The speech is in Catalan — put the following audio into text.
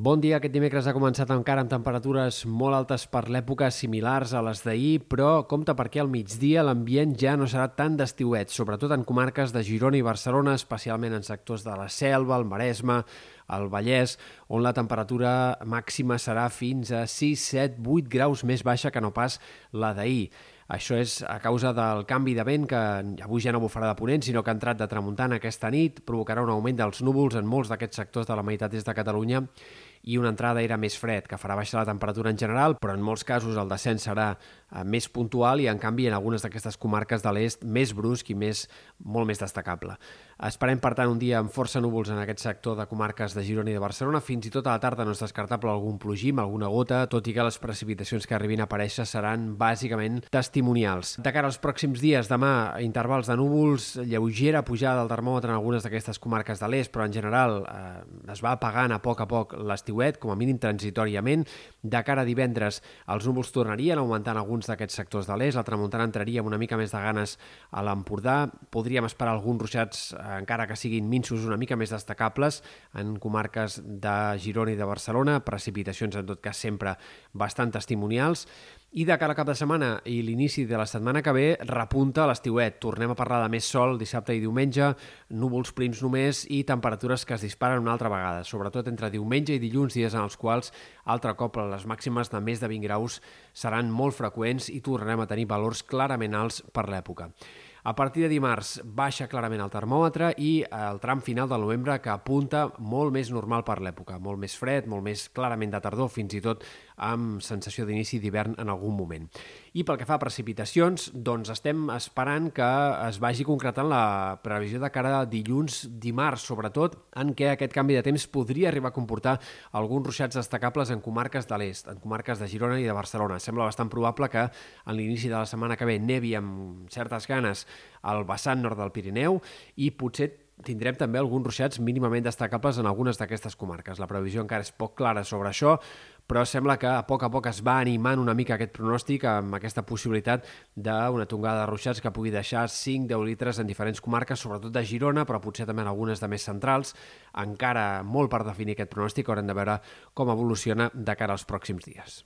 Bon dia. Aquest dimecres ha començat encara amb temperatures molt altes per l'època, similars a les d'ahir, però compta perquè al migdia l'ambient ja no serà tan d'estiuet, sobretot en comarques de Girona i Barcelona, especialment en sectors de la Selva, el Maresme, el Vallès, on la temperatura màxima serà fins a 6, 7, 8 graus més baixa que no pas la d'ahir. Això és a causa del canvi de vent que avui ja no bufarà de ponent, sinó que ha entrat de tramuntana aquesta nit, provocarà un augment dels núvols en molts d'aquests sectors de la meitat est de Catalunya i una entrada era més fred, que farà baixar la temperatura en general, però en molts casos el descens serà eh, més puntual i, en canvi, en algunes d'aquestes comarques de l'est, més brusc i més, molt més destacable. Esperem, per tant, un dia amb força núvols en aquest sector de comarques de Girona i de Barcelona. Fins i tot a la tarda no és descartable algun plogim, alguna gota, tot i que les precipitacions que arribin a aparèixer seran bàsicament testimonials. De cara als pròxims dies, demà, intervals de núvols, lleugera pujada del termòmetre en algunes d'aquestes comarques de l'est, però en general eh, es va apagant a poc a poc l'estiu estiuet, com a mínim transitòriament. De cara a divendres, els núvols tornarien augmentant alguns d'aquests sectors de l'est, la tramuntana entraria amb una mica més de ganes a l'Empordà, podríem esperar alguns ruixats, eh, encara que siguin minsos, una mica més destacables en comarques de Girona i de Barcelona, precipitacions en tot cas sempre bastant testimonials, i de cara al cap de setmana i l'inici de la setmana que ve repunta l'estiuet. Tornem a parlar de més sol dissabte i diumenge, núvols prims només i temperatures que es disparen una altra vegada, sobretot entre diumenge i dilluns, dies en els quals altre cop les màximes de més de 20 graus seran molt freqüents i tornarem a tenir valors clarament alts per l'època. A partir de dimarts baixa clarament el termòmetre i el tram final del novembre que apunta molt més normal per l'època, molt més fred, molt més clarament de tardor, fins i tot amb sensació d'inici d'hivern en algun moment. I pel que fa a precipitacions, doncs estem esperant que es vagi concretant la previsió de cara a dilluns, dimarts, sobretot, en què aquest canvi de temps podria arribar a comportar alguns ruixats destacables en comarques de l'est, en comarques de Girona i de Barcelona. Sembla bastant probable que en l'inici de la setmana que ve nevi amb certes ganes al vessant nord del Pirineu i potser tindrem també alguns ruixats mínimament destacables en algunes d'aquestes comarques. La previsió encara és poc clara sobre això, però sembla que a poc a poc es va animant una mica aquest pronòstic amb aquesta possibilitat d'una tongada de ruixats que pugui deixar 5-10 litres en diferents comarques, sobretot de Girona, però potser també en algunes de més centrals. Encara molt per definir aquest pronòstic, haurem de veure com evoluciona de cara als pròxims dies.